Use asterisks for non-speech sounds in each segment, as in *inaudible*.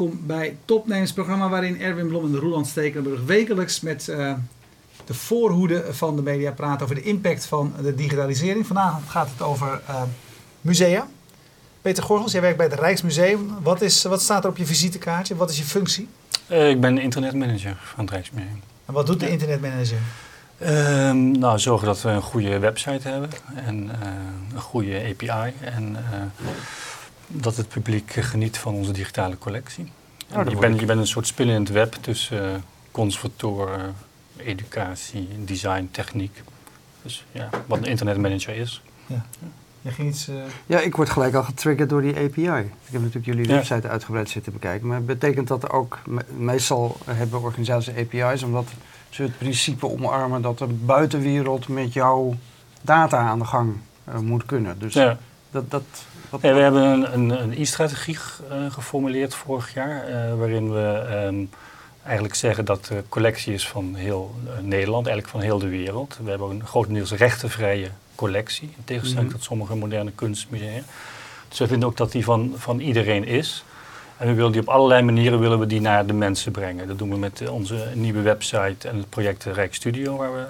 Welkom bij Topnames, programma waarin Erwin Blom en Roland Stekelenburg wekelijks met uh, de voorhoede van de media praten over de impact van de digitalisering. Vandaag gaat het over uh, musea. Peter Gorgels, jij werkt bij het Rijksmuseum. Wat, is, wat staat er op je visitekaartje? Wat is je functie? Uh, ik ben internetmanager van het Rijksmuseum. En wat doet de internetmanager? Uh, nou, zorgen dat we een goede website hebben en uh, een goede API en uh, dat het publiek geniet van onze digitale collectie. Oh, je, bent, je bent een soort spin in het web tussen conservatoren, educatie, design, techniek. Dus ja, wat een internetmanager is. Ja. Je ging iets, Ja, ik word gelijk al getriggerd door die API. Ik heb natuurlijk jullie website uitgebreid zitten bekijken. Maar betekent dat er ook, meestal hebben organisaties API's, omdat ze het principe omarmen dat de buitenwereld met jouw data aan de gang uh, moet kunnen. Dus ja. dat, dat, we hebben een, een, een e-strategie uh, geformuleerd vorig jaar, uh, waarin we um, eigenlijk zeggen dat de collectie is van heel Nederland, eigenlijk van heel de wereld. We hebben een grotendeels rechtenvrije collectie, in tegenstelling mm -hmm. tot sommige moderne kunstmusea. Dus we vinden ook dat die van, van iedereen is. En we willen die op allerlei manieren willen we die naar de mensen brengen. Dat doen we met onze nieuwe website en het project Rijk Studio, waar we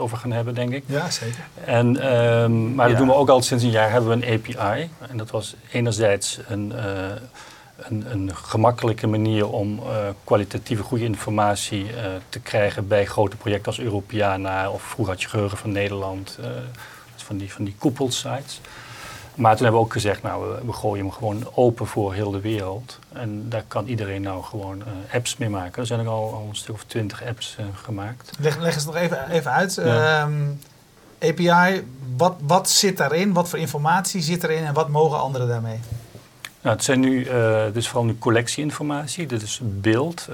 het over gaan hebben, denk ik. Ja, zeker. En, um, maar dat doen we ook al sinds een jaar hebben we een API. En dat was enerzijds een, uh, een, een, gemakkelijke manier om uh, kwalitatieve goede informatie uh, te krijgen bij grote projecten als Europeana of vroeger had je Geheugen van Nederland, van die, van die koepelsites. Maar toen hebben we ook gezegd, nou, we, we, gooien hem gewoon open voor heel de wereld. En daar kan iedereen nou gewoon uh, apps mee maken. Er zijn er al, al een stuk of twintig apps uh, gemaakt. Leg, leg eens nog even, even uit. Ja. Um, API, wat, wat zit daarin? Wat voor informatie zit erin en wat mogen anderen daarmee? Nou, het zijn nu uh, dus vooral nu collectieinformatie. Dit is beeld,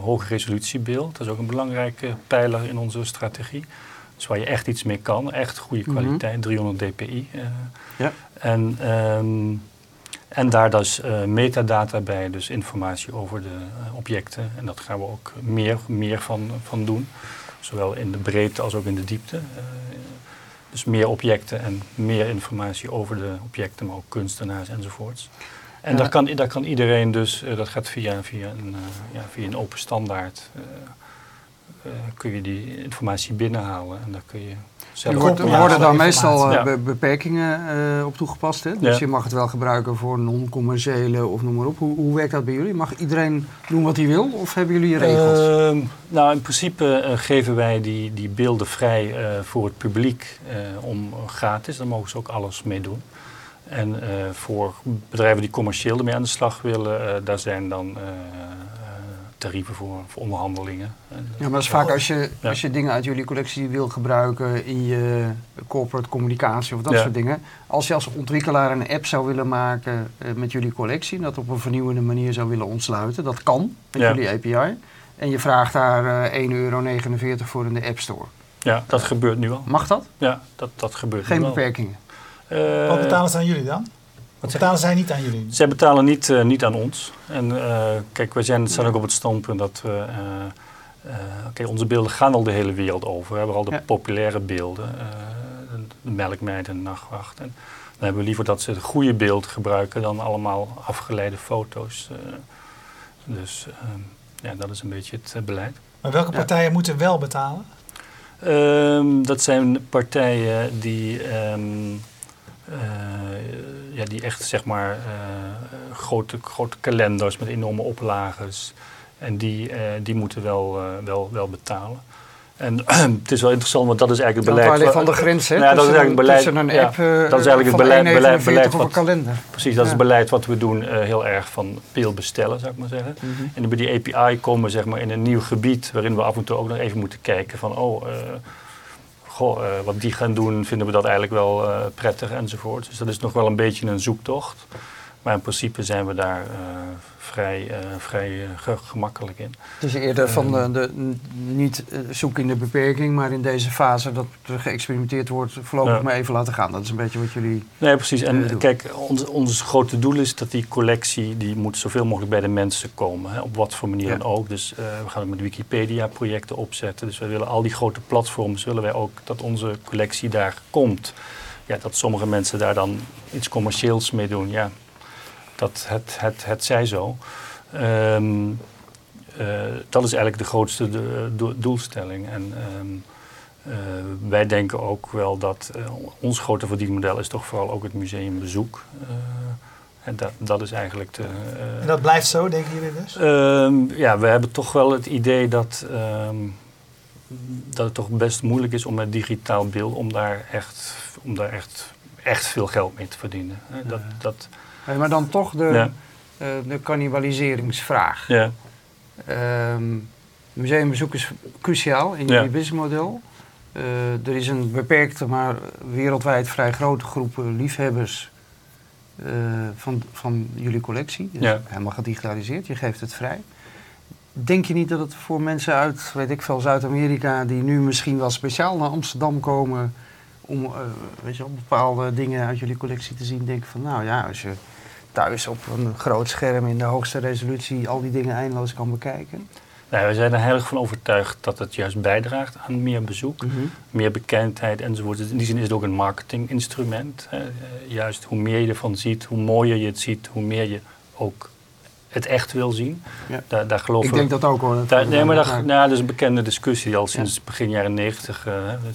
hoge resolutie beeld. Dat is ook een belangrijke pijler in onze strategie. Dus waar je echt iets mee kan. Echt goede kwaliteit, mm -hmm. 300 dpi. ja. En, um, en daar dus uh, metadata bij, dus informatie over de uh, objecten. En dat gaan we ook meer, meer van, van doen. Zowel in de breedte als ook in de diepte. Dus meer objecten en meer informatie over de objecten, maar ook kunstenaars enzovoorts. En daar, kan, daar kan iedereen dus, dat gaat via, via, een, ja, via een open standaard, kun je die informatie binnenhalen. En daar kun je wordt, er worden daar meestal uh, beperkingen uh, op toegepast. Hè? Dus ja. je mag het wel gebruiken voor non-commerciële of noem maar op. Hoe, hoe, werkt dat bij jullie? Mag iedereen doen wat hij wil of hebben jullie regels? Uh, nou, in principe uh, geven wij die, die beelden vrij voor het publiek om gratis. Daar mogen ze ook alles mee doen. En voor bedrijven die commercieel ermee aan de slag willen, daar zijn dan tarieven voor, voor onderhandelingen. Ja, maar dat is vaak als je, ja. als je dingen uit jullie collectie wil gebruiken in je corporate communicatie of dat ja. soort dingen. Als je als ontwikkelaar een app zou willen maken uh, met jullie collectie, dat op een vernieuwende manier zou willen ontsluiten, dat kan met jullie API. En je vraagt daar uh, 1,49 euro voor in de App Store. Ja, dat gebeurt nu al. Mag dat? Ja, dat, dat gebeurt Geen nu beperkingen? Uh, Wat betalen ze aan jullie dan? Wat betalen zij niet aan jullie? Zij betalen niet, uh, niet aan ons. En uh, kijk, wij zijn, staan ook op het standpunt dat we... Uh, kijk, onze beelden gaan al de hele wereld over. We hebben al de ja. populaire beelden. de melkmeid en de nachtwacht. En dan hebben we liever dat ze het goede beeld gebruiken dan allemaal afgeleide foto's. dus ja, dat is een beetje het beleid. Maar welke partijen ja. moeten wel betalen? Um, dat zijn partijen die... Um, uh, ja, die echt zeg maar uh, grote, grote kalenders met enorme oplages. En die, uh, die moeten wel, wel, wel betalen. En *clears throat* het is wel interessant, want dat is eigenlijk het beleid. Ja, van de grens, hè? Nou, ja, dat is eigenlijk beleid. een app, ja, dat is eigenlijk het beleid, beleid, beleid wat, kalender. Precies, dat is het beleid wat we doen, heel erg van beeld bestellen, zou ik maar zeggen. Mm -hmm. En bij die API komen we zeg maar in een nieuw gebied, waarin we af en toe ook nog even moeten kijken van, oh goh, uh, wat die gaan doen, vinden we dat eigenlijk wel uh, prettig enzovoort. Dus dat is nog wel een beetje een zoektocht. Maar in principe zijn we daar uh, vrij, vrij gemakkelijk in. Dus eerder van de, de niet zoeken in de beperking, maar in deze fase dat er geëxperimenteerd wordt, voorlopig ja. maar even laten gaan. Dat is een beetje wat jullie. Nee, precies. En doen. kijk, ons, ons grote doel is dat die collectie die moet zoveel mogelijk bij de mensen komen. Hè, op wat voor manier ja. dan ook. Dus we gaan met Wikipedia-projecten opzetten. Dus we willen al die grote platforms, willen wij ook dat onze collectie daar komt. Ja, dat sommige mensen daar dan iets commercieels mee doen. Ja, dat het, het, het zij zo. Ehm, dat is eigenlijk de grootste doelstelling. En ehm, wij denken ook wel dat ons grote verdienmodel is toch vooral ook het museumbezoek. En dat, dat is eigenlijk de. en dat blijft zo, denken jullie dus? Ehm, ja, we hebben toch wel het idee dat dat het toch best moeilijk is om met digitaal beeld om daar echt, om daar echt, echt veel geld mee te verdienen. Dat, dat, maar dan toch de, ja. uh, de cannibaliseringsvraag. Ja. Um, museumbezoek is cruciaal in jullie businessmodel. Uh, er is een beperkte, maar wereldwijd vrij grote groep liefhebbers uh, van, van jullie collectie. Dus ja. helemaal gedigitaliseerd, je geeft het vrij. Denk je niet dat het voor mensen uit, weet ik veel, Zuid-Amerika, die nu misschien wel speciaal naar Amsterdam komen om uh, weet je, bepaalde dingen uit jullie collectie te zien, denken van nou ja, als je thuis op een groot scherm in de hoogste resolutie al die dingen eindeloos kan bekijken? Nee, we zijn er heel erg van overtuigd dat het juist bijdraagt aan meer bezoek, mhm. meer bekendheid enzovoort. In die zin is het ook een marketinginstrument. Hè. Juist hoe meer je ervan ziet, hoe mooier je het ziet, hoe meer je ook het echt wil zien. Ja. Daar, daar geloven Ik denk dat ook hoor. Dat nee, maar dat, nou, dat is een bekende discussie al sinds begin jaren negentig. Uh,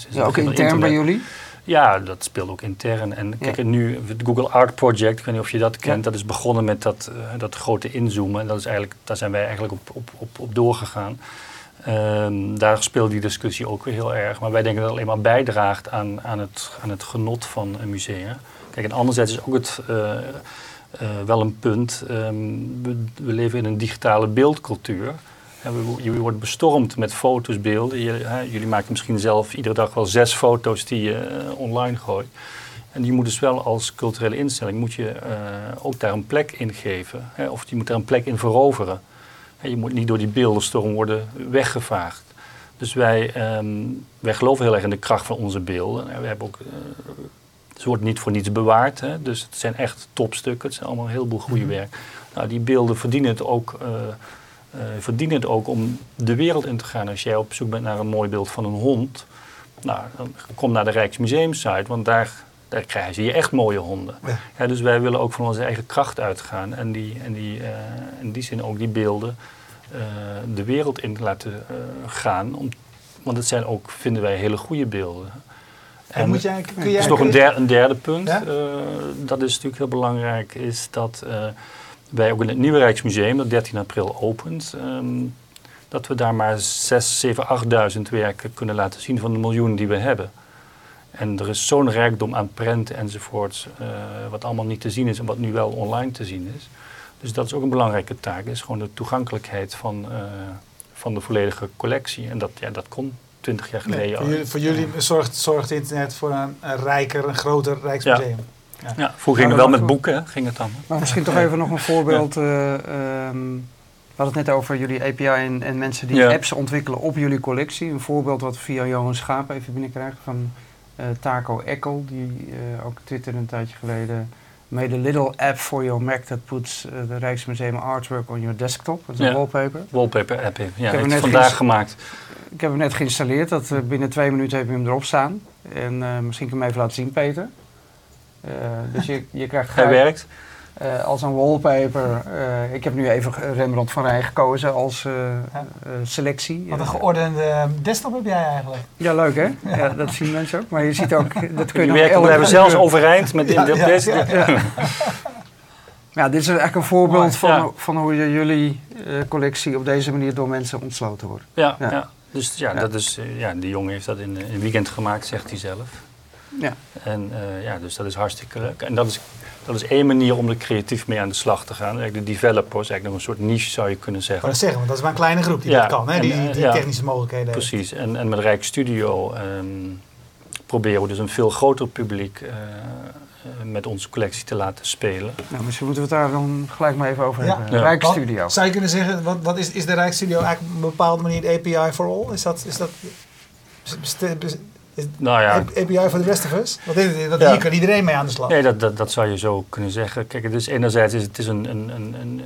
ja, ook intern bij jullie? Ja, dat speelt ook intern. En kijk, nu het Google Art Project, ik weet niet of je dat kent, dat is begonnen met dat, uh, dat grote inzoomen. En dat is eigenlijk, daar zijn wij eigenlijk op, op, op, op doorgegaan. Um, daar speelt die discussie ook weer heel erg. Maar wij denken dat het alleen maar bijdraagt aan, aan, het, aan het genot van een museum. Kijk, en anderzijds is ook het, uh, uh, wel een punt. Um, we, leven in een digitale beeldcultuur. Je wordt bestormd met foto's, beelden. Hè, jullie maken misschien zelf iedere dag wel zes foto's die je uh, online gooit. En die moet dus wel als culturele instelling moet je, uh, ook daar een plek in geven. Hè, of je moet daar een plek in veroveren. En je moet niet door die beeldenstorm worden weggevaagd. Dus wij, um, wij geloven heel erg in de kracht van onze beelden. En we hebben ook ze wordt niet voor niets bewaard. Hè? Dus het zijn echt topstukken. Het zijn allemaal een heleboel goede mm werk. Nou, die beelden verdienen het, ook, uh, uh, verdienen het ook om de wereld in te gaan. Als jij op zoek bent naar een mooi beeld van een hond, nou, dan kom naar de Rijksmuseumsite, want daar, daar krijgen je echt mooie honden. Ja. dus wij willen ook van onze eigen kracht uitgaan en die, en die, uh, in die zin ook die beelden de wereld in laten gaan. Om, want het zijn ook, vinden wij, hele goede beelden. En, moet jij, kun jij, is nog een derde, een derde punt, ja? uh, dat is natuurlijk heel belangrijk, is dat uh, wij ook in het Nieuwe Rijksmuseum, dat 13 april opent, um, dat we daar maar 6, 7, 8.000 werken kunnen laten zien van de miljoenen die we hebben. En er is zo'n rijkdom aan prenten enzovoorts, uh, wat allemaal niet te zien is en wat nu wel online te zien is. Dus dat is ook een belangrijke taak, is gewoon de toegankelijkheid van, van de volledige collectie. En dat, ja, dat kon 20 jaar geleden. voor, jullie, voor jullie, zorgt, zorgt internet voor een, een rijker, een groter Rijksmuseum. Ja. Ja. vroeger ging het wel met boeken, ging het dan. Maar misschien toch even nog een voorbeeld. Uh, um, we hadden het net over jullie API en, en mensen die apps ontwikkelen op jullie collectie. Een voorbeeld wat via Johan Schaap even binnenkrijgen van uh, Taco Eckel, die uh, ook Twitter een tijdje geleden made a little app for your Mac that puts uh, the Rijksmuseum artwork on your desktop. Dat is een wallpaper. Wallpaper app, ja. Ik heb hem net vandaag gemaakt. Ik heb hem net geïnstalleerd. Dat, uh, binnen twee minuten heb je hem erop staan. En uh, misschien kan ik hem even laten zien, Peter. dus je, je krijgt... Hij werkt. Uh, als een wallpaper. Uh, ik heb nu even Rembrandt van Rijn gekozen als uh, selectie. Wat een geordende desktop heb jij eigenlijk. Ja, leuk hè? Ja. *laughs* ja dat zien mensen ook. Maar je ziet ook... Dat kun je werken, we hebben zelfs overeind met ja, de ja, ja, dit is eigenlijk een voorbeeld van, van hoe je jullie collectie op deze manier door mensen ontsloten wordt. Ja, ja. dus ja, Dat is, ja, die jongen heeft dat in een weekend gemaakt, zegt hij zelf. Ja. En ja, dus dat is hartstikke leuk. En dat is dat is één manier om er creatief mee aan de slag te gaan. De developers, eigenlijk nog een soort niche zou je kunnen zeggen. Maar dat zeggen, want dat is maar een kleine groep die dat kan, hè? die, die, die technische mogelijkheden Precies, en, en met Rijk Studio um, proberen we dus een veel groter publiek uh, met onze collectie te laten spelen. Nou, misschien moeten we het daar dan gelijk maar even over hebben. Ja. Rijk Studio. zou je kunnen zeggen, wat, wat is, is de Rijk Studio eigenlijk op een bepaalde manier de API for all? Is dat, is dat nou ja. API voor de rest of us? Want dat, hier kan iedereen mee aan de slag. Nee, dat, dat, dat zou je zo kunnen zeggen. Kijk, dus enerzijds is het is een... een, een, een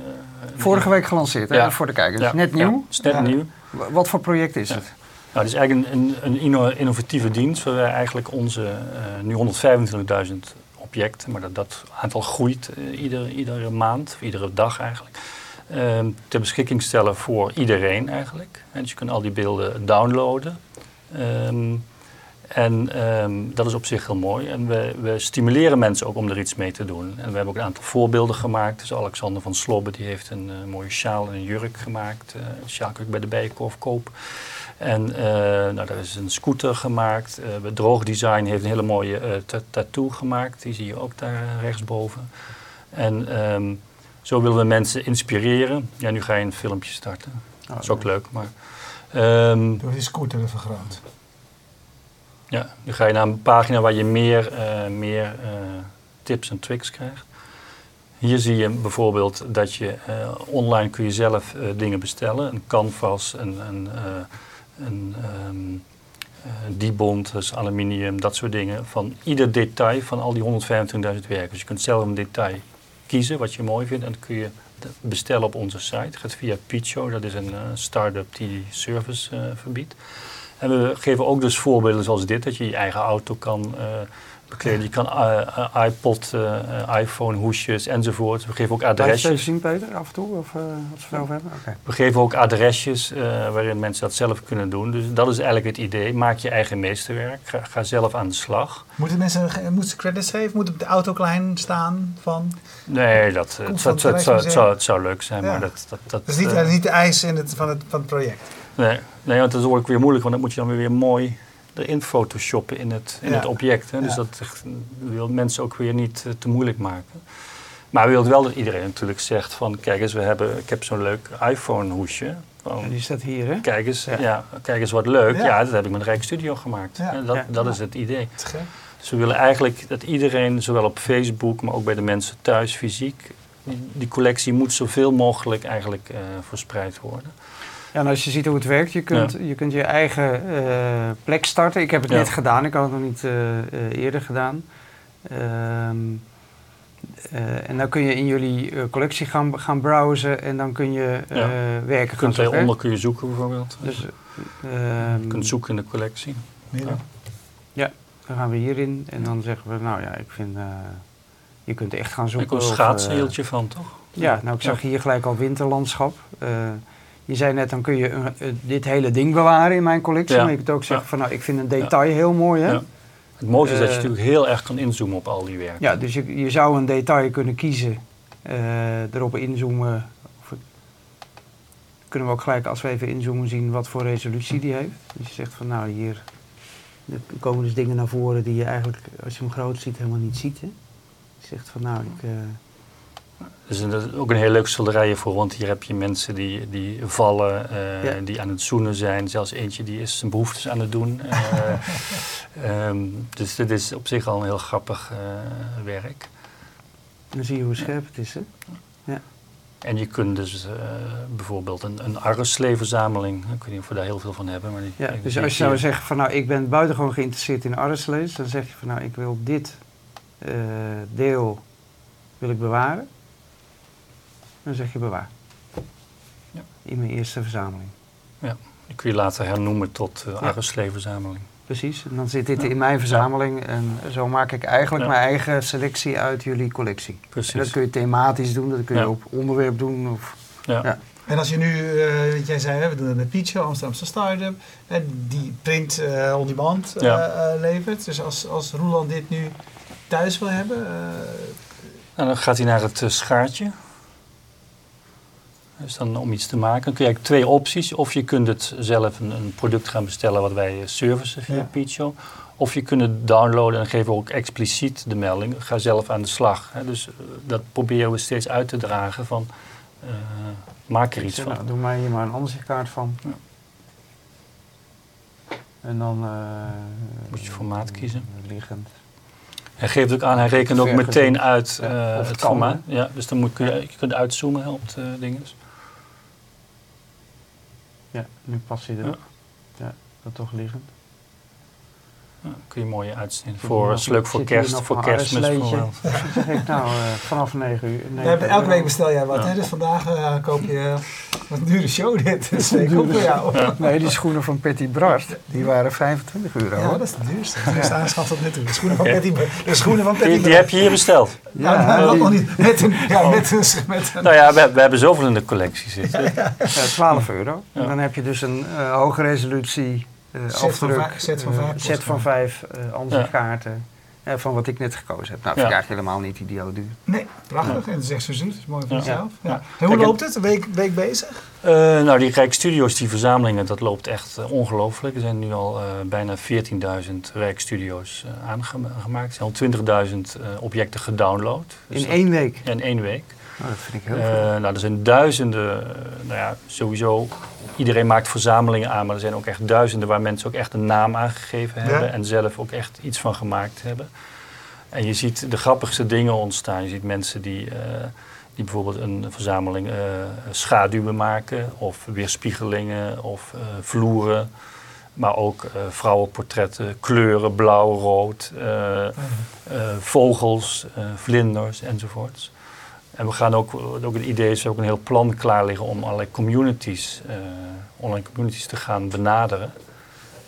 Vorige week gelanceerd, hè, voor de kijkers. Net nieuw? net nieuw. Wat voor project is het? Nou, het is eigenlijk een, een, een innovatieve dienst waar wij eigenlijk onze uh, nu 125.000 objecten, maar dat, dat aantal groeit uh, iedere, iedere maand, of iedere dag eigenlijk. ehm, ter beschikking stellen voor iedereen eigenlijk. En dus je kunt al die beelden downloaden. Ehm, en ehm, dat is op zich heel mooi. En we, we, stimuleren mensen ook om er iets mee te doen. En we hebben ook een aantal voorbeelden gemaakt. Dus Alexander van Slobbe die heeft een uh, mooie sjaal en een jurk gemaakt. Uh, sjaal kun je bij de Bijenkorf koop. En uh, nou, er is een scooter gemaakt. Uh, Droogdesign heeft een hele mooie tattoo gemaakt. Die zie je ook daar rechtsboven. En um, zo willen we mensen inspireren. Ja, nu ga je een filmpje starten. Oh, dat is ook leuk. Maar, um, Door die scooter te vergroot. Ja, nu ga je naar een pagina waar je meer, uh, meer uh, tips en tricks krijgt. Hier zie je bijvoorbeeld dat je uh, online kun je zelf dingen bestellen. Een canvas, een, een, een um, dibond, dus aluminium, dat soort dingen. Van ieder detail van al die 125.000 werken. Dus je kunt zelf een detail kiezen wat je mooi vindt en dat kun je bestellen op onze site. Het gaat via Picho, dat is een start-up die die service verbiedt. En we geven ook dus voorbeelden zoals dit, dat je je eigen auto kan uh, bekleden. Je kan uh, iPod, iPhone, hoesjes enzovoort. We geven ook adresjes. Kan je zien, Peter, af en toe, of als we hebben? Okay. We geven ook adresjes waarin mensen dat zelf kunnen doen. Dus dat is eigenlijk het idee. Maak je eigen meesterwerk. Ga, ga zelf aan de slag. Moeten mensen moeten ze credits geven? Moet op de auto klein staan van... Nee, dat, het, het, het, zou, het, zou, leuk zijn, ja. maar dat... dat, dat, dat is niet, niet de eis in het, van, het, van het project. Nee, nee, want dat is ook weer moeilijk, want dat moet je dan weer mooi erin photoshoppen in het, in het object. Hè. Dus dat wil mensen ook weer niet uh, te moeilijk maken. Maar we willen wel dat iedereen natuurlijk zegt van, kijk eens, we hebben, ik heb zo'n leuk iPhone hoesje. Van, die staat hier, hè? Kijk eens, ja. kijk eens wat leuk. Ja. dat heb ik met Rijk Studio gemaakt. En dat, dat is het idee. Dus we willen eigenlijk dat iedereen, zowel op Facebook, maar ook bij de mensen thuis fysiek, die collectie moet zoveel mogelijk eigenlijk uh, verspreid worden. Ja, en als je ziet hoe het werkt, je kunt je, kunt je eigen uh, plek starten. Ik heb het ja. net gedaan, ik had het nog niet uh, eerder gedaan. Um, en dan kun je in jullie collectie gaan, gaan browsen en dan kun je ja. werken je kunt gaan zoeken. onder kun je zoeken bijvoorbeeld. Dus, je kunt zoeken in de collectie. Ja. ja, dan gaan we hierin en dan zeggen we, nou ja, ik vind, je kunt echt gaan zoeken. Ik een schaatsheeltje van, toch? Ja, nou ik zag hier gelijk al winterlandschap. Je zei net, dan kun je een, dit hele ding bewaren in mijn collectie. Ja. Maar je kunt ook zeggen van, nou, ik vind een detail heel mooi, hè? Het mooiste is dat je uh, natuurlijk heel erg kan inzoomen op al die werken. Ja, dus je, je zou een detail kunnen kiezen, erop inzoomen. Of, kunnen we ook gelijk, als we even inzoomen, zien wat voor resolutie die heeft. Dus je zegt van, nou, hier komen dus dingen naar voren die je eigenlijk, als je hem groot ziet, helemaal niet ziet. Hè? Je zegt van, nou, ik... Uh, dus dat is ook een heel leuk schilderij voor, want hier heb je mensen die, die vallen, uh, ja. die aan het zoenen zijn. Zelfs eentje die is zijn behoeftes aan het doen. Uh, *laughs* um, dus dit is op zich al een heel grappig uh, werk. Dan zie je hoe scherp het is, hè? Ja. En je kunt dus bijvoorbeeld een, een ik weet niet of we daar heel veel van hebben. Maar die, ja, dus als je zou zeggen van nou, ik ben buitengewoon geïnteresseerd in arreslees, dan zeg je van nou, ik wil dit deel wil ik bewaren. Dan zeg je bewaar. Ja. In mijn eerste verzameling. Ja, die kun je later hernoemen tot uh, Arreslee-verzameling. Precies, en dan zit dit ja. in mijn verzameling en zo maak ik eigenlijk mijn eigen selectie uit jullie collectie. Precies. En dat kun je thematisch doen, dat kun je op onderwerp doen. Of, ja. En als je nu, uh, jij zei, we doen het met Pietje, Amsterdamse start-up, die print uh, on demand levert. Dus als, als Roeland dit nu thuis wil hebben... Nou, dan gaat hij naar het schaartje. Dus dan om iets te maken, dan kun je eigenlijk twee opties. Of je kunt het zelf een, een product gaan bestellen wat wij servicen via ja. Picho. Of je kunt het downloaden en geven we ook expliciet de melding. Ga zelf aan de slag. Hè. Dus uh, dat proberen we steeds uit te dragen van uh, maak er iets ja, van. Nou, doe mij hier maar een ansichtkaart van. Ja. En dan... Uh, Moet je formaat kiezen. Liggend. Hij geeft ook aan, hij rekent ook meteen uit het, het formaat. Ja, dus dan moet, kun je, je kunt uitzoomen op de dingen. Ja, nu past hij erop. Ja. ja, dat toch liggend. Kun je mooie uitzien. Voor, is leuk voor kerst, voor kerstmis bijvoorbeeld. *laughs* zeg ik nou, uh, vanaf 9 uur. 9 elke week bestel jij wat, ja. hè? Dus vandaag uh, koop je... Wat een dure show dit. *laughs* Dat is ook voor jou. Ja. *laughs* Nee, die schoenen van Petit Brast, die waren 25 euro. Ja, dat is de duurste. Dat is de aanschaf tot nu toe. De schoenen van. Petit De schoenen van Petit die, die heb je hier besteld? Ja, ja die, nog niet. Met een, ja, oh. met een, met een, Nou ja, we, we, hebben zoveel in de collectie zitten. Ja, 12 euro. En dan heb je dus een uh, hoge resolutie afdruk. Van set van vijf. set van vijf andere kaarten. Uh, van wat ik net gekozen heb. Nou, dat vind ik eigenlijk helemaal niet idioot duur. Nee, prachtig. En het is exclusief. Dat is mooi voor jezelf. Ja. En hoe loopt het? Een week, week bezig? Uh, nou, die Rijksstudio's, die verzamelingen, dat loopt echt uh, ongelooflijk. Er zijn nu al uh, bijna 14.000 Rijksstudio's aangemaakt. Er zijn al 20.000 objecten gedownload. Dus in één week? In één week. Oh, dat vind ik heel veel. nou, er zijn duizenden, nou ja, sowieso iedereen maakt verzamelingen aan, maar er zijn ook echt duizenden waar mensen ook echt een naam aangegeven hebben ja. en zelf ook echt iets van gemaakt hebben. En je ziet de grappigste dingen ontstaan. Je ziet mensen die, uh, die bijvoorbeeld een verzameling uh, schaduwen maken, of weerspiegelingen, of uh, vloeren. Maar ook vrouwenportretten, kleuren, blauw, rood, vogels, vlinders enzovoorts. En we gaan ook, ook het idee is ook een heel plan klaar liggen om allerlei communities, uh, online communities te gaan benaderen.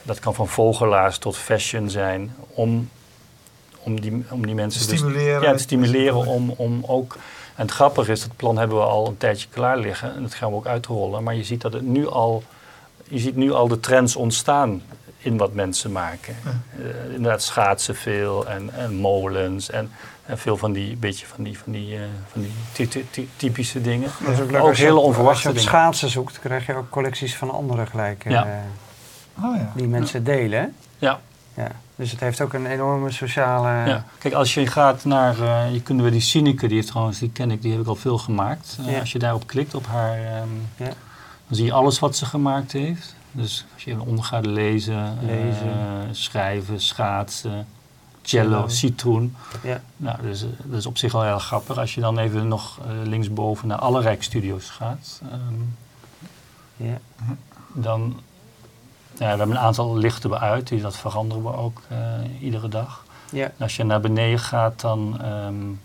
Dat kan van vogelaars tot fashion zijn, om, om, die, om die mensen te stimuleren. Dus, ja, te stimuleren om, om ook. En het grappige is, dat plan hebben we al een tijdje klaar liggen en dat gaan we ook uitrollen. Maar je ziet dat het nu al, je ziet nu al de trends ontstaan in wat mensen maken. Ja. Uh, inderdaad schaatsen veel en, en molens en, en, veel van die, beetje van die, van die, uh, van die typische dingen. Dat is ook, leuk ook hele onverwachte Als je op schaatsen zoekt, krijg je ook collecties van anderen gelijk. Uh, ja. Oh, ja. Die mensen delen. Ja. ja. Dus het heeft ook een enorme sociale... Ja. Kijk, als je gaat naar... je kunt we die Sineke, die heeft trouwens, die ken ik, die heb ik al veel gemaakt. Als je daarop klikt, op haar... Um, dan zie je alles wat ze gemaakt heeft. Dus als je eronder gaat lezen, lezen. Uh, schrijven, schaatsen, cello, citroen. Ja. Nou, dus, uh, dat is op zich wel heel grappig. Als je dan even nog uh, linksboven naar alle Rijksstudio's gaat, um, ja. dan... Ja, we hebben een aantal lichten uit, die dat veranderen we ook iedere dag. Ja. En als je naar beneden gaat, dan, um,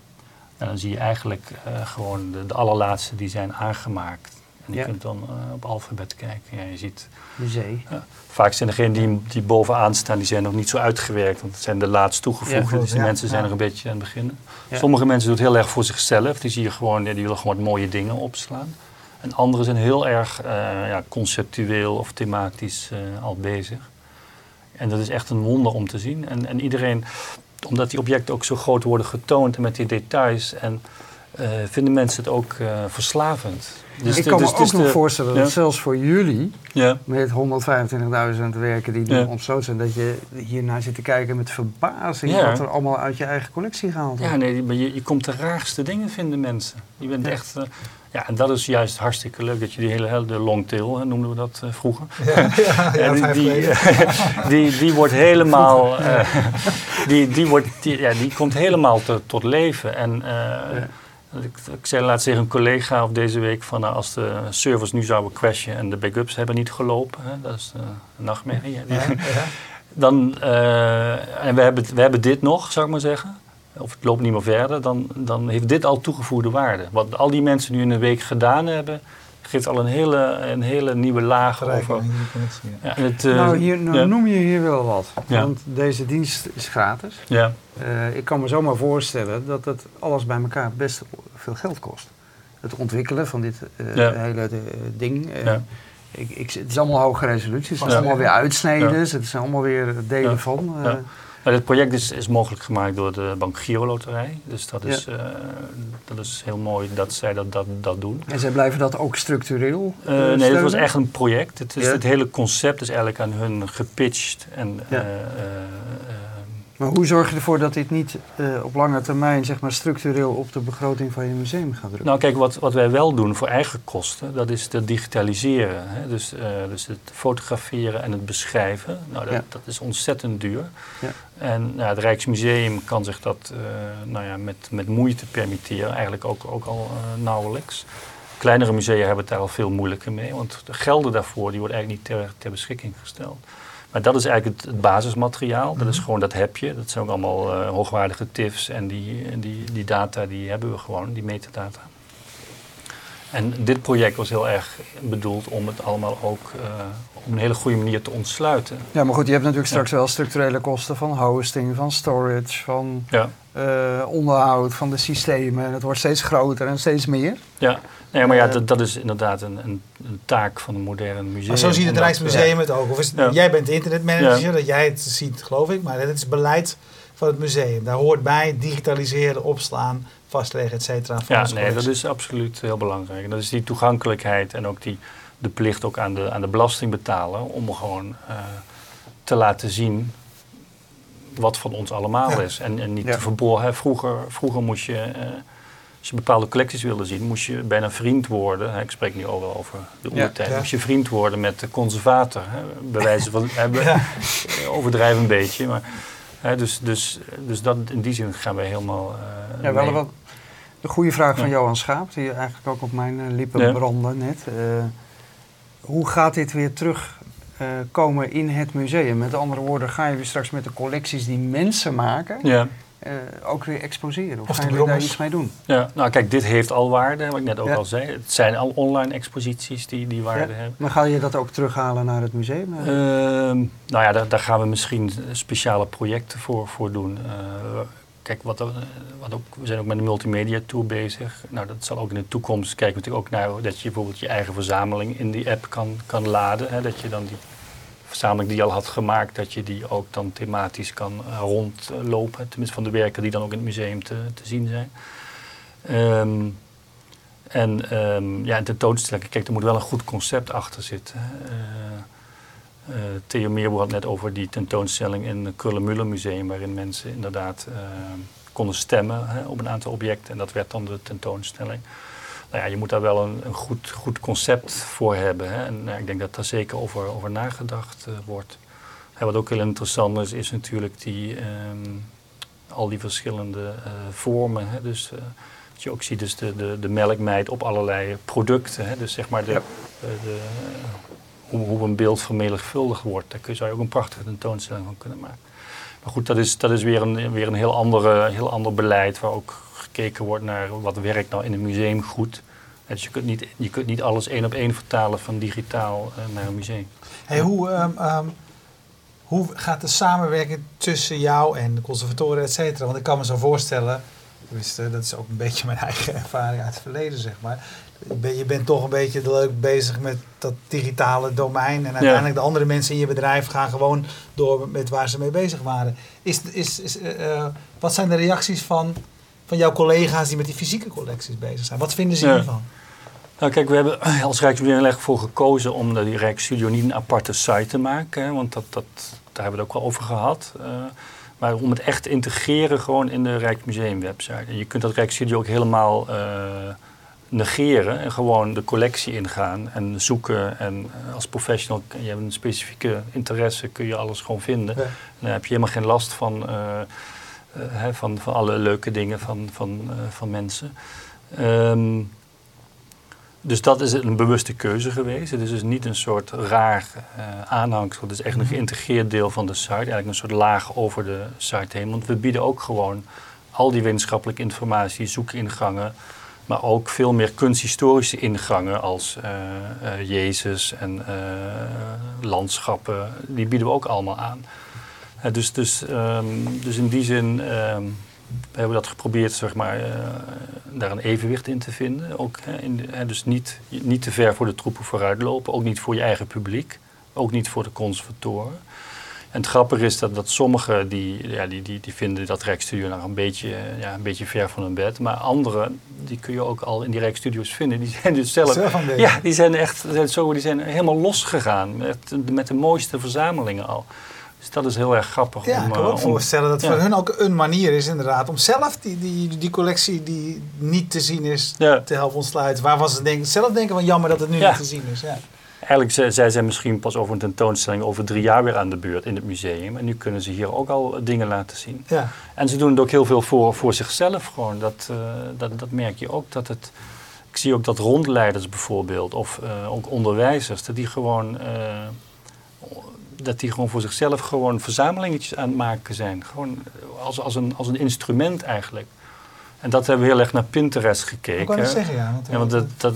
dan zie je eigenlijk gewoon de, de allerlaatste die zijn aangemaakt. En je kunt dan uh, op alfabet kijken. Ja, je ziet, zee. Uh, vaak zijn degenen die, die bovenaan staan, die zijn nog niet zo uitgewerkt. Want het zijn de laatst toegevoegde. Ja, dus die mensen zijn nog een beetje aan het beginnen. Sommige mensen doen het heel erg voor zichzelf. Die zie je gewoon, die willen gewoon mooie dingen opslaan. En anderen zijn heel erg ja, conceptueel of thematisch al bezig. En dat is echt een wonder om te zien. En, en iedereen, omdat die objecten ook zo groot worden getoond en met die details... En, vinden mensen het ook uh, verslavend. Dus ik de, kan dus, me ook dus nog de, voorstellen dat ja. zelfs voor jullie, ja. met 125.000 werken die ja. ontsloten zijn, dat je hiernaar zit te kijken met verbazing wat er allemaal uit je eigen collectie gehaald wordt. Ja, nee, maar je, je komt de raarste dingen vinden mensen. Je bent echt... Uh, ja, en dat is juist hartstikke leuk dat je die hele, hele de longtail, noemden we dat uh, vroeger. Ja, ja, *laughs* ja die, die, *laughs* die, die, wordt helemaal, uh, *laughs* die, die, wordt, die, ja, die komt helemaal te, tot leven. En uh, ik, ik zei laatst tegen een collega of deze week van nou, als de servers nu zouden crashen en de backups hebben niet gelopen, hè, dat is een nachtmerrie. Ja, ja. Dan, uh, en we hebben, we hebben dit nog, zou ik maar zeggen, of het loopt niet meer verder, dan, dan heeft dit al toegevoegde waarde. Wat al die mensen nu in een week gedaan hebben, geeft al een hele, een hele nieuwe laag over. Ja, het, uh, nou, hier, nou noem je hier wel wat. Want deze dienst is gratis. Ja. Uh, ik kan me zomaar voorstellen dat het alles bij elkaar best veel geld kost. Het ontwikkelen van dit uh, hele ding. Ik, ik, het is allemaal hoge resoluties, het is allemaal weer uitsneden, het zijn allemaal weer delen van. Nou, dit project is, is, mogelijk gemaakt door de Bank Giro Loterij. Dus dat is, ja. uh, dat is heel mooi dat zij dat, dat, dat doen. En zij blijven dat ook structureel uh, Nee, het was echt een project. Het, is, ja. het hele concept is eigenlijk aan hun gepitcht. En, ja. Maar hoe zorg je ervoor dat dit niet uh, op lange termijn zeg maar, structureel op de begroting van je museum gaat drukken? Nou kijk, wat, wat wij wel doen voor eigen kosten, dat is het digitaliseren. Hè? Dus, uh, dus het fotograferen en het beschrijven. Nou, dat, ja. dat is ontzettend duur. Ja. En nou, het Rijksmuseum kan zich dat uh, nou ja, met, met moeite permitteren, eigenlijk ook, ook al nauwelijks. Kleinere musea hebben het daar al veel moeilijker mee, want de gelden daarvoor die worden eigenlijk niet ter, ter beschikking gesteld. Maar dat is eigenlijk het, basismateriaal. Dat is mhm. gewoon, dat heb je. Dat zijn ook allemaal uh, hoogwaardige TIFFs en die, die, die data die hebben we gewoon, die metadata. En dit project was heel erg bedoeld om het allemaal ook uh, op een hele goede manier te ontsluiten. Ja, maar goed, je hebt natuurlijk straks wel structurele kosten van hosting, van storage, van ja. uh, onderhoud van de systemen. En het wordt steeds groter en steeds meer. Ja, nee, maar ja, dat, dat is inderdaad een, een, een, taak van een modern museum. Maar zo ziet het Rijksmuseum het ook. Of is Jij bent internetmanager, dat jij het ziet, geloof ik. Maar het is beleid van het museum. Daar hoort bij digitaliseren, opslaan, vastleggen, et cetera. Ja, nee, dat is absoluut heel belangrijk. En dat is die toegankelijkheid en ook die, de plicht ook aan de, aan de belastingbetaler om gewoon uh, te laten zien wat van ons allemaal is. En, en niet te verborgen. Vroeger, vroeger moest je, uh, als je bepaalde collecties wilde zien, moest je bijna vriend worden. Hè, ik spreek nu over, over de oertijd. Moest je vriend worden met de conservator. Hè, bij wijze van, *laughs* hebben, *laughs* overdrijven een beetje. Maar, dus, dus, dus dat, in die zin gaan wij helemaal. Uh, ja, wel wat de goede vraag van Johan Schaap, die eigenlijk ook op mijn uh, lippen ja. brandde net. Uh, hoe gaat dit weer terugkomen in het museum? Met andere woorden, ga je weer straks met de collecties die mensen maken... Ja. Ook weer exposeren? Of, of ga je daar iets mee doen? Ja, nou kijk, dit heeft al waarde, wat ik net ook al zei. Het zijn al online exposities die, die waarde hebben. Maar ga je dat ook terughalen naar het museum? Ehm, nou ja, daar, daar, gaan we misschien speciale projecten voor, voor doen. Kijk, wat, wat ook, we zijn ook met een multimedia tour bezig. Nou, dat zal ook in de toekomst kijken we natuurlijk ook naar dat je bijvoorbeeld je eigen verzameling in die app kan, kan laden. Hè, dat je dan die verzameling die je al had gemaakt, dat je die ook dan thematisch kan uh, rondlopen. Tenminste van de werken die dan ook in het museum te, te zien zijn. Um, en um, ja, en tentoonstellingen, kijk, er moet wel een goed concept achter zitten. Uh, uh, Theo Meerboer had net over die tentoonstelling in het Krullenmuller Museum, waarin mensen inderdaad uh, konden stemmen hè, op een aantal objecten. En dat werd dan de tentoonstelling. Nou ja, je moet daar wel een, een goed, goed concept voor hebben. Hè. En ik denk dat daar zeker over, over nagedacht uh, wordt. Wat ook heel interessant is, is natuurlijk die, um, al die verschillende vormen. Hè. Dus dat je ook ziet dus de, de, de melkmeid op allerlei producten. Hè. Dus zeg maar de, ja. de hoe, hoe een beeld vermenigvuldigd wordt. Daar zou je ook een prachtige tentoonstelling van kunnen maken. Maar goed, dat is, dat is weer, een, weer een heel, andere, heel ander beleid waar ook gekeken wordt naar wat werkt nou in een museum goed. Dus je kunt niet, je kunt niet alles één op één vertalen van digitaal uh, naar een museum. Hey, hoe, um, um, hoe gaat de samenwerking tussen jou en de conservatoren, et cetera? Want ik kan me zo voorstellen, dat is ook een beetje mijn eigen *laughs* ervaring uit het verleden, zeg maar je bent toch een beetje leuk bezig met dat digitale domein. En uiteindelijk de andere mensen in je bedrijf gaan gewoon door met waar ze mee bezig waren. Is, is, is, uh, wat zijn de reacties van, van jouw collega's die met die fysieke collecties bezig zijn? Wat vinden ze ja. hiervan? Nou kijk, we hebben *clears throat* als Rijksmuseum voor gekozen om de Rijksstudio niet een aparte site te maken. Hè, want dat, dat, daar hebben we het ook wel over gehad. Uh, maar om het echt te integreren gewoon in de Rijksmuseum website. En je kunt dat Rijksstudio ook helemaal... Uh, negeren en gewoon de collectie ingaan en zoeken. En eh, als professional, je hebt een specifieke interesse, kun je alles gewoon vinden. En dan heb je helemaal geen last van, uh, uh, van, van alle leuke dingen van, van, van mensen. Um, dus dat is een bewuste keuze geweest. Het is dus niet een soort raar aanhangsel. Het is echt een mhm. geïntegreerd deel van de site. Eigenlijk een soort laag over de site heen. Want we bieden ook gewoon al die wetenschappelijke informatie, zoekingangen maar ook veel meer kunsthistorische ingangen als uh, uh, Jezus en uh, landschappen. Die bieden we ook allemaal aan. Dus, dus, um, dus in die zin um, hebben we dat geprobeerd, zeg maar, daar een evenwicht in te vinden. Ook, in de, dus niet, niet te ver voor de troepen vooruitlopen, ook niet voor je eigen publiek, ook niet voor de conservatoren. En het grappige is dat, dat sommigen die, ja, die, die, die vinden dat Rijksstudio nog een beetje, ja, een beetje ver van hun bed. Maar anderen, die kun je ook al in die Rijksstudio's vinden, die zijn dus zelf... ja, die zijn echt zo, die zijn helemaal losgegaan met, met de mooiste verzamelingen al. Dus dat is heel erg grappig. Ja, om, ik kan me ook om, voorstellen dat ja. voor hun ook een manier is inderdaad om zelf die, die, die collectie die niet te zien is ja. te helpen ontsluiten. Waar was het denk, zelf denken van jammer dat het nu niet te zien is. Ja eigenlijk zij zijn misschien pas over een tentoonstelling over drie jaar weer aan de beurt in het museum. En nu kunnen ze hier ook al dingen laten zien. Ja. En ze doen het ook heel veel voor, voor zichzelf gewoon. Dat, uh, dat, dat merk je ook. Dat het, ik zie ook dat rondleiders bijvoorbeeld, of uh, ook onderwijzers, dat die gewoon uh, dat die gewoon voor zichzelf gewoon verzamelingetjes aan het maken zijn. Gewoon als, als, een, als een instrument eigenlijk. En dat hebben we heel erg naar Pinterest gekeken. Ik kan het zeggen, ja. Want, ja, want dat, dat,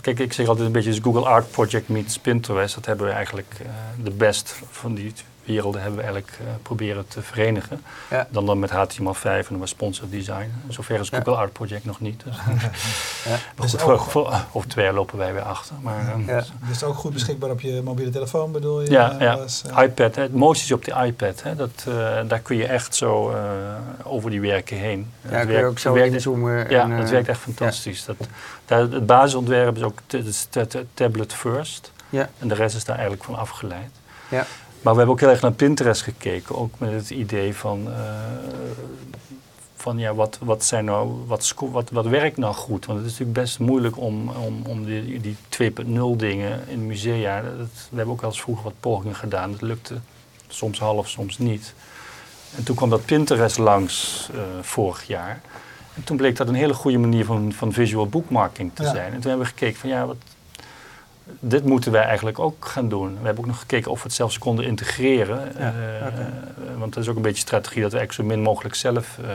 Kijk, ik zeg altijd een beetje Google Art Project meets Pinterest. Dat hebben we eigenlijk de best van die werelden hebben we eigenlijk uh, proberen te verenigen. Ja. Dan, dan met HTML5 en was sponsor design. Zover is Google Art Project nog niet. Dus. *laughs* ja. dus goed, voor, of twee lopen wij weer achter. Maar, um, ja. Dus ook goed beschikbaar op je mobiele telefoon bedoel je? Ja. Was, uh, iPad. Hè. Het mooiste is op de iPad. Hè. Dat, uh, daar kun je echt zo over die werken heen. Ja, kun je werkt, ook zo werkt, inzoomen. Ja, en, dat werkt echt fantastisch. Dat, daar, het basisontwerp is ook tablet first. Ja. En de rest is daar eigenlijk van afgeleid. Ja. Maar we hebben ook heel erg naar Pinterest gekeken, ook met het idee van, uh, van ja, wat, wat, zijn nou, wat, wat, wat werkt nou goed? Want het is natuurlijk best moeilijk om, om, om die, die 2.0 dingen in musea, dat, we hebben ook al eens vroeger wat pogingen gedaan, dat lukte soms half, soms niet. En toen kwam dat Pinterest langs uh, vorig jaar. En toen bleek dat een hele goede manier van, van visual bookmarking te zijn. En toen hebben we gekeken van ja, wat, dit moeten wij eigenlijk ook gaan doen. We hebben ook nog gekeken of we het zelfs konden integreren. Ja, uh, want dat is ook een beetje strategie dat we eigenlijk zo min mogelijk zelf... Uh,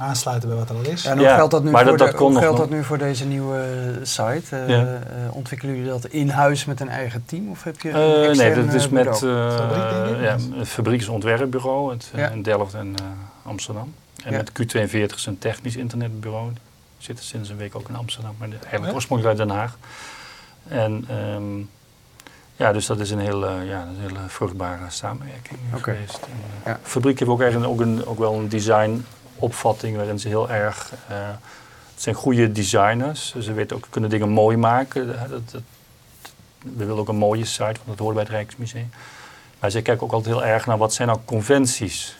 Aansluiten bij wat er al is. En hoe geldt dat nu, voor, dat, dat hoe geldt dat nu voor deze nieuwe site? Ja. ontwikkelen jullie dat in huis met een eigen team? Of heb je een Nee, dat is met Fabriek, ja, het fabrieksontwerpbureau het, in Delft en Amsterdam. En met Q42 is een technisch internetbureau. Die zitten sinds een week ook in Amsterdam, maar eigenlijk oorspronkelijk uit Den Haag. En um, ja, dus dat is een hele, ja, een hele vruchtbare samenwerking okay. geweest. En, uh, ja. Fabriek heeft ook, eigenlijk ook, een, ook wel een designopvatting waarin ze heel erg... Uh, het zijn goede designers, ze weten ook, kunnen dingen mooi maken. Dat, dat, we willen ook een mooie site, want dat hoort bij het Rijksmuseum. Maar ze kijken ook altijd heel erg naar wat zijn nou conventies.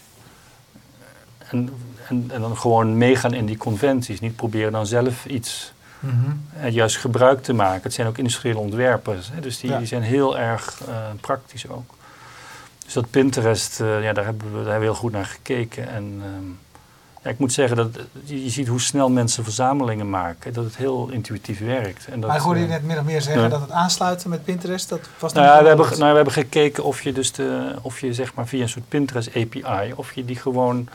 En, en, en dan gewoon meegaan in die conventies. Niet proberen dan zelf iets Mm juist gebruik te maken. Het zijn ook industriële ontwerpers, hè, dus die, die, zijn heel erg uh, praktisch ook. Dus dat Pinterest, uh, ja, daar, hebben we, daar hebben we heel goed naar gekeken. En uh, ja, ik moet zeggen dat je ziet hoe snel mensen verzamelingen maken, dat het heel intuïtief werkt. En dat, maar ik hoorde je net min of meer zeggen dat het aansluiten met Pinterest, dat was nou ja, we hebben, nou, we hebben gekeken of je dus de, of je zeg maar via een soort Pinterest API, of je die gewoon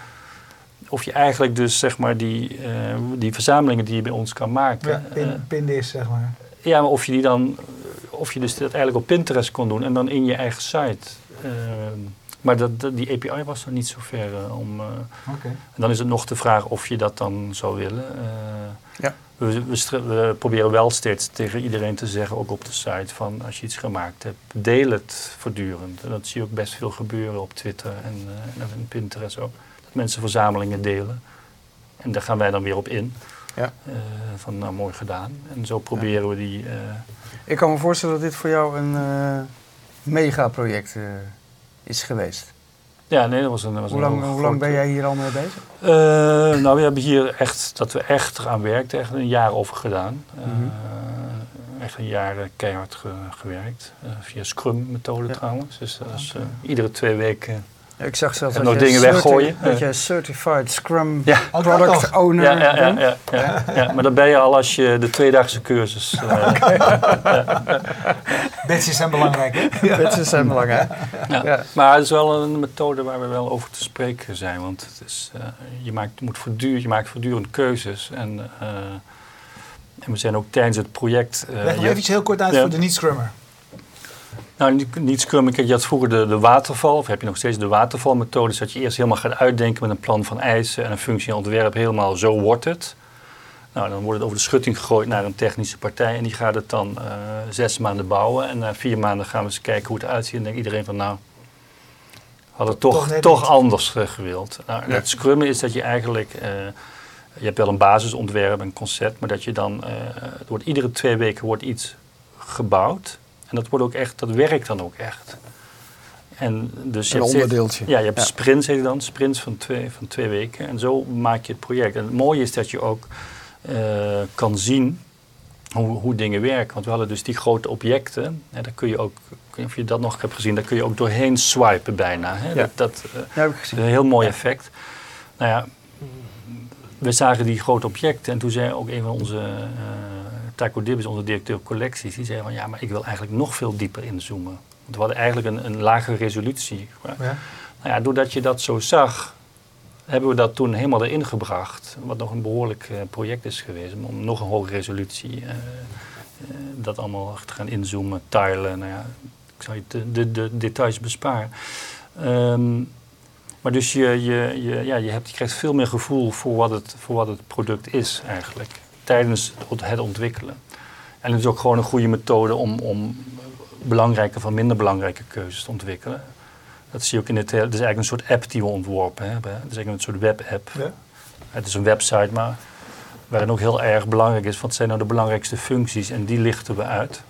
of je eigenlijk dus zeg maar die, uh, die verzamelingen die je bij ons kan maken. Ja, pin, uh, zeg maar. Ja, maar of je die dan, of je dus dat eigenlijk op Pinterest kon doen en dan in je eigen site. Uh, maar dat, die API was er niet zo ver om. Okay. En dan is het nog de vraag of je dat dan zou willen. ja. We, we, we, proberen wel steeds tegen iedereen te zeggen, ook op de site, van als je iets gemaakt hebt, deel het voortdurend. En dat zie je ook best veel gebeuren op Twitter en, en Pinterest ook mensen verzamelingen delen. En daar gaan wij dan weer op in. Ja. Uh, van nou, mooi gedaan. En zo proberen we die. Uh, ik kan me voorstellen dat dit voor jou een uh, megaproject is geweest. Ja, nee, dat was een. was hoe lang, hoe lang ben jij hier al mee bezig? nou, we hebben hier echt, dat we echt eraan werkten, echt een jaar over gedaan. Mm -hmm. Echt een jaar keihard ge, gewerkt. via Scrum-methode trouwens. Dus dat is iedere twee weken ik zag zelfs dat nog dingen weggooien. Dat je Certified Scrum Product Owner ja, ja, ja, ja, ja, maar dan ben je al als je de tweedaagse cursus... *laughs* Uh, Badges zijn belangrijk, hè? Badges zijn belangrijk. Ja. Maar het is wel een methode waar we wel over te spreken zijn. Want het is, uh, je, maakt, je, moet voortdurend, je maakt voortdurend keuzes. En, uh, en we zijn ook tijdens het project... Leg nog even heel kort uit voor de niet-scrummer. Nou, niet, niet Scrum. Kijk, je had vroeger de, de waterval, of heb je nog steeds de watervalmethode. Dat je eerst helemaal gaat uitdenken met een plan van eisen en een functie ontwerp. Helemaal zo wordt het. Nou, dan wordt het over de schutting gegooid naar een technische partij. En die gaat het dan uh, zes maanden bouwen. En na vier maanden gaan we eens kijken hoe het uitziet. En denkt iedereen van, nou, had het toch, toch, toch anders uh, gewild. Nou, ja. Het scrummen is dat je eigenlijk... Uh, je hebt wel een basisontwerp, een concept, maar dat je dan... wordt, iedere twee weken wordt iets gebouwd. En dat, wordt ook echt, dat werkt dan ook echt. En dus je een hebt onderdeeltje. ja, je hebt sprints heet dan, sprints van twee, van twee weken. En zo maak je het project. En het mooie is dat je ook uh, kan zien hoe, hoe dingen werken. Want we hadden dus die grote objecten. Hè, daar kun je ook, of je dat nog hebt gezien, daar kun je ook doorheen swipen bijna. Hè. Ja. Dat, dat uh, ja, heb ik gezien. Een heel mooi effect. Nou ja, we zagen die grote objecten en toen zei ook een van onze uh, Taco Dib is onze directeur collecties, die zei van ja, maar ik wil eigenlijk nog veel dieper inzoomen. Want we hadden eigenlijk een, een lage resolutie. Ja. Nou ja, doordat je dat zo zag, hebben we dat toen helemaal erin gebracht. Wat nog een behoorlijk uh, project is geweest. Om nog een hogere resolutie uh, uh, dat allemaal te gaan inzoomen, tilen. Nou ja, ik zal je de, de, de details besparen. Um, maar dus je, je, je, ja, je, hebt, je krijgt veel meer gevoel voor wat, het, voor wat het product is eigenlijk. Tijdens het ontwikkelen. En het is ook gewoon een goede methode om, om belangrijke van minder belangrijke keuzes te ontwikkelen. Dat zie je ook in het. Het is eigenlijk een soort app die we ontworpen hebben. Het is eigenlijk een soort web-app. Ja. Het is een website, maar waarin ook heel erg belangrijk is: wat zijn nou de belangrijkste functies? En die lichten we uit.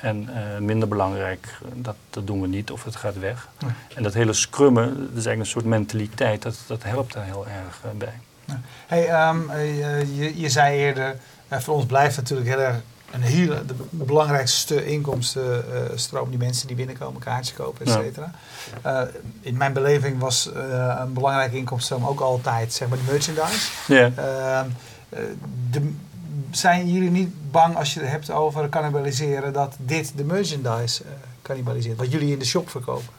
En uh, minder belangrijk, dat, dat doen we niet of het gaat weg. En dat hele scrummen, dat is eigenlijk een soort mentaliteit, dat, dat helpt daar heel erg uh, bij. Hey, um, je, je zei eerder, voor ons blijft natuurlijk heel erg een hele, de belangrijkste inkomstenstroom die mensen die binnenkomen, kaartjes kopen, et cetera. Uh, in mijn beleving was uh, een belangrijke inkomstenstroom ook altijd zeg maar de merchandise. Ja. Uh, de, zijn jullie niet bang als je het hebt over cannibaliseren dat dit de merchandise cannibaliseert, wat jullie in de shop verkopen?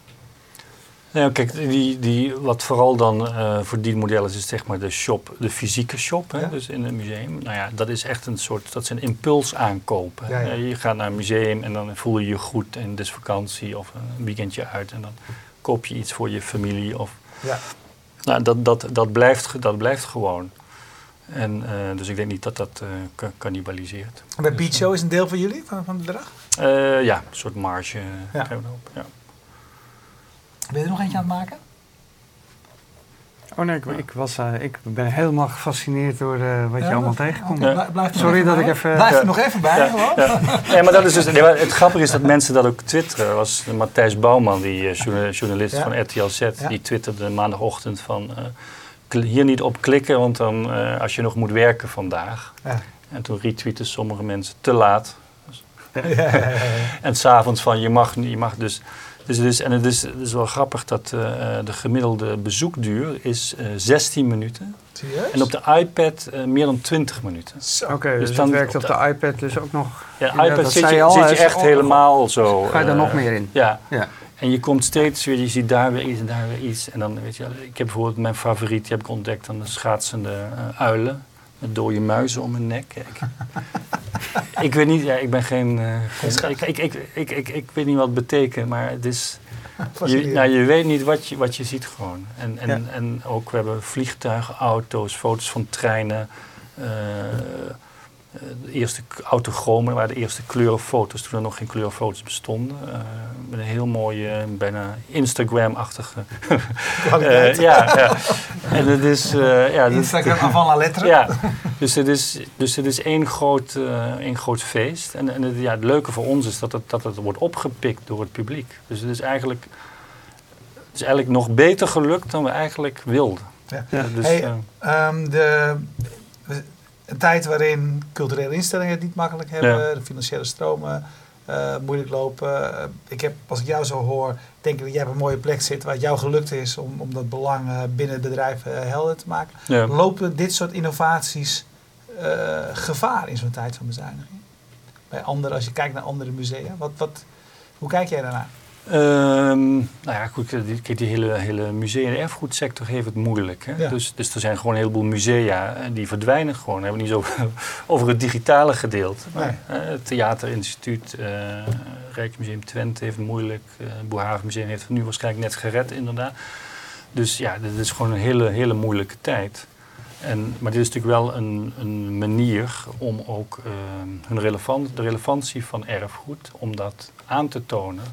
Nou, kijk, die, die, wat vooral dan uh, voor die modellen is, zeg maar de shop, de fysieke shop, hè, dus in een museum. Nou ja, dat is echt een soort, dat zijn impulsaankopen. Ja, ja. Je gaat naar een museum en dan voel je je goed en het is vakantie of een weekendje uit en dan koop je iets voor je familie. Of, ja. Nou, dat, dat, dat, blijft, dat blijft gewoon. En, uh, dus ik denk niet dat dat uh, cannibaliseert. Bij Beach Show is een deel van jullie, van, van het bedrag? ja, een soort marge. Ja. ja. Ben je er nog eentje aan het maken? Oh nee, ik, ik, was, uh, ik ben helemaal gefascineerd door uh, wat ja, je allemaal tegenkomt. Ja. Sorry dat ik even... Blijf er nog even bij, ja. gewoon. Maar dat is dus, het grappige is dat mensen dat ook twitteren. was Matthijs Bouwman, die uh, journalist van RTL Z, die twitterde maandagochtend van... hier niet op klikken, want dan, als je nog moet werken vandaag. En toen retweeten sommige mensen te laat. en s'avonds van, je mag, je mag dus... Dus, dus, en het is, het is wel grappig dat uh, de gemiddelde bezoekduur is uh, eh, 16 minuten. Serieus? En op de iPad uh, meer dan 20 minuten. Oké, okay, dus, dus dan werkt op de, de, iPad dus ook nog... Ja, de iPad zit je, al, zit je echt helemaal zo... Ga je er nog meer in? Ja. ja. En je komt steeds weer, je ziet daar weer iets en daar weer iets. En dan weet je, ik heb bijvoorbeeld mijn favoriet, die heb ik ontdekt, dan de schaatsende uilen met dode muizen om mijn nek. Ik, ik weet niet, ja, ik ben geen. Uh, ik, ik, ik, ik, ik, weet niet wat het betekent, maar het is. *laughs* Je, nou, je weet niet wat je, wat je ziet gewoon. En, en, ja. en ook, we hebben vliegtuigen, auto's, foto's van treinen. Uh, de eerste autochromen waren de eerste kleurenfoto's toen er nog geen kleurenfoto's bestonden. Uh, met een heel mooie, bijna Instagram-achtige. *laughs* uh, ja, ja. En het is. Ja, Instagram avant la lettre. Ja. Dus het is, dus het is één, groot, één groot feest. En, en het, ja, het leuke voor ons is dat het, dat het wordt opgepikt door het publiek. Dus het is eigenlijk. Het is eigenlijk nog beter gelukt dan we eigenlijk wilden. Ja. ja dus, hey, um, de, een tijd waarin culturele instellingen het niet makkelijk hebben, de financiële stromen uh, moeilijk lopen. ik heb, als ik jou zo hoor, denk ik dat jij op een mooie plek zit waar het jou gelukt is om, om dat belang uh, binnen het bedrijf uh, helder te maken. Ja. Lopen dit soort innovaties gevaar in zo'n tijd van bezuiniging? Bij andere, als je kijkt naar andere musea, wat, wat, hoe kijk jij daarnaar? Um, nou ja, goed, die, die hele, hele musea- en erfgoedsector heeft het moeilijk. Hè? Dus, dus er zijn gewoon een heleboel musea die verdwijnen gewoon. We hebben niet zo *laughs* over het digitale gedeelte. Maar, het Theaterinstituut, uh, Rijksmuseum Twente heeft het moeilijk. Uh, Boerhavenmuseum heeft het nu waarschijnlijk net gered, inderdaad. Dus ja, dit is gewoon een hele, hele moeilijke tijd. En, maar dit is natuurlijk wel een, een manier om ook uh, hun relevant, de relevantie van erfgoed, om dat aan te tonen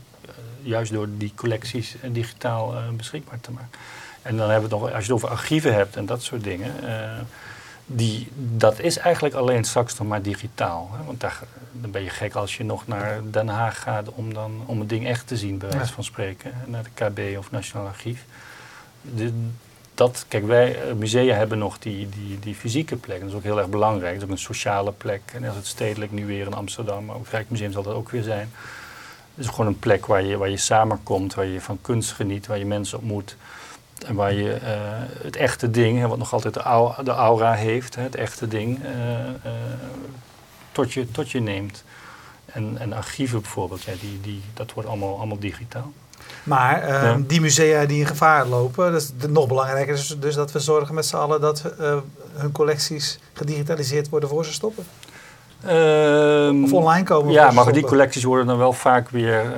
juist door die collecties eh, digitaal eh, beschikbaar te maken. En dan hebben we het nog, als je het over archieven hebt en dat soort dingen, eh, die, dat is eigenlijk alleen straks nog maar digitaal. Hè? Want daar, dan ben je gek als je nog naar Den Haag gaat om, dan, om het ding echt te zien, bij wijze van spreken. Naar de KB of Nationaal Archief. De, dat, kijk, wij musea hebben nog die, die, die fysieke plek. Dat is ook heel erg belangrijk. Dat is ook een sociale plek. En als het stedelijk nu weer in Amsterdam, maar ook Rijksmuseum zal dat ook weer zijn. Het is gewoon een plek waar je, waar je samenkomt, waar je van kunst geniet, waar je mensen ontmoet. En waar je uh, het echte ding, hè, wat nog altijd de, aura, de aura heeft, hè, het echte ding, uh, uh, tot, je, tot je neemt. En, en archieven bijvoorbeeld, ja, die, die, dat wordt allemaal, allemaal digitaal. Maar uh, die musea die in gevaar lopen, dat is nog belangrijker is dus dat we zorgen met z'n allen dat hun collecties gedigitaliseerd worden voor ze stoppen. Um, of online komen. Ja, maar die collecties worden dan wel vaak weer. Uh,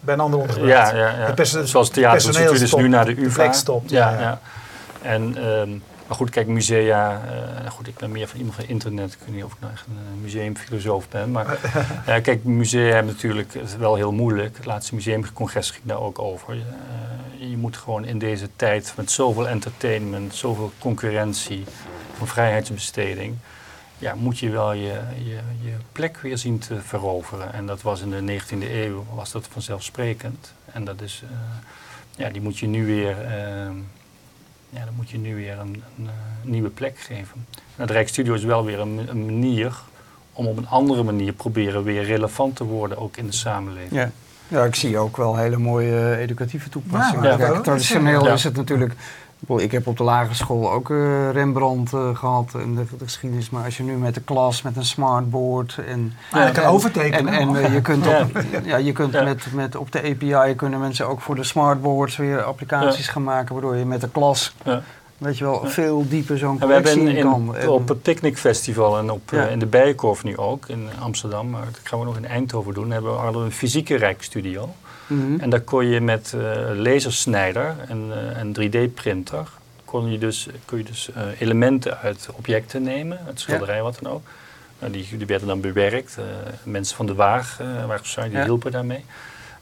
bij een ander ondergebracht. Ja, ja, ja. Zoals theater dus nu naar de UvA. stopt. Ja, ja. ja. En um, maar goed, kijk, musea. Uh, goed, ik ben meer van iemand van internet. Ik weet niet of ik nou echt een museumfilosoof ben. Maar uh, *laughs* kijk, musea hebben natuurlijk het wel heel moeilijk. Het laatste museumcongres ging daar ook over. Uh, je moet gewoon in deze tijd met zoveel entertainment, zoveel concurrentie, van vrijheidsbesteding. Ja, moet je wel je, je, je plek weer zien te veroveren. En dat was in de 19e eeuw was dat vanzelfsprekend. En dat is, ja, die moet je nu weer ehm, ja, dan moet je nu weer een, een, een nieuwe plek geven. En het Rijksstudio is wel weer een, een, manier om op een andere manier proberen weer relevant te worden, ook in de samenleving. Ja. Ja, ik zie ook wel hele mooie educatieve toepassingen. Ja, traditioneel is het natuurlijk ik heb op de lagere school ook uh, Rembrandt uh, gehad en de, de, geschiedenis. Maar als je nu met de klas, met een smartboard en... Ja, je kan overtekenen. En, en uh, je kunt, op, ja. je kunt met, met, op de API kunnen mensen ook voor de smartboards weer applicaties gaan maken. Waardoor je met de klas, weet je wel, veel dieper zo'n collectie in, in kan. En, op het Picnicfestival en op, in de Bijenkorf nu ook in Amsterdam. Maar dat gaan we nog in Eindhoven doen. hebben we een fysieke rijkstudio. Mhm. En daar kon je met uh, lasersnijder en, uh, en 3D-printer... kon je dus, kon je dus uh, elementen uit objecten nemen, uit schilderij ja. wat dan ook. Nou, die, die werden dan bewerkt. mensen van de Waag, uh, die ja. hielpen daarmee.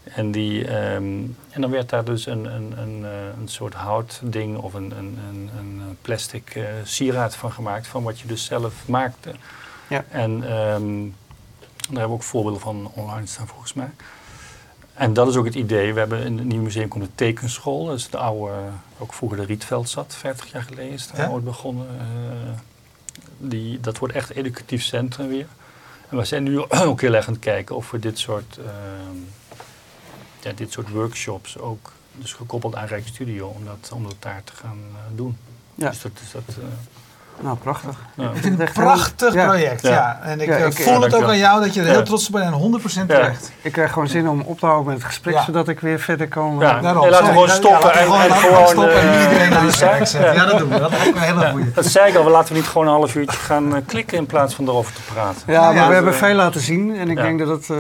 En, die, um, en dan werd daar dus een, een, een, een soort houtding of een, een, een, plastic sieraad van gemaakt... van wat je dus zelf maakte. Ja. En um, daar hebben we ook voorbeelden van online staan volgens mij. En dat is ook het idee. We hebben in het nieuwe museum komt de tekenschool. Dat is de oude, ook vroeger de Rietveld zat, 50 jaar geleden is daar ooit begonnen. Uh, die, dat wordt echt educatief centrum weer. En we zijn nu *clears throat* ook heel erg aan het kijken of we dit soort, uh, ja, dit soort workshops ook, dus gekoppeld aan Rijksstudio, om dat, om dat daar te gaan uh, doen. Ja. Dus dat is dat... Nou, prachtig. Ja. Ik vind het een prachtig project. Ja. En ik, ik voel het ook aan jou dat je er heel trots op bent en 100% terecht. Ik krijg gewoon zin om op te houden met het gesprek, zodat ik weer verder kan. Ja, Daarom. laten we gewoon stoppen en, en gewoon stoppen en iedereen aan de *laughs* zaak zetten. Ja, dat doen we. Dat is ook een hele goede. Dat zei ik al, we laten we niet gewoon een half uurtje gaan klikken in plaats van erover te praten. Ja, maar we hebben veel laten zien en ik denk dat het,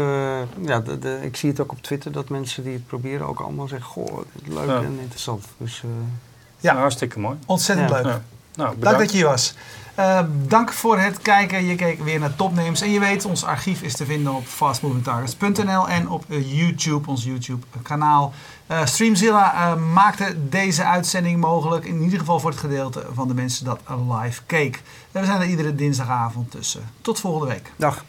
ja, de, ik zie het ook op Twitter dat mensen die het proberen ook allemaal zeggen, goh, leuk en interessant. Dus, ja, hartstikke mooi. Ontzettend leuk. Nou, Dank dat je hier was. Uh, dank voor het kijken. Je keek weer naar Topnames. En je weet, ons archief is te vinden op fastmovingtargets.nl en op YouTube, ons YouTube kanaal. Uh, Streamzilla uh, maakte deze uitzending mogelijk. In ieder geval voor het gedeelte van de mensen dat live keek. En we zijn er iedere dinsdagavond tussen. Tot volgende week. Dag.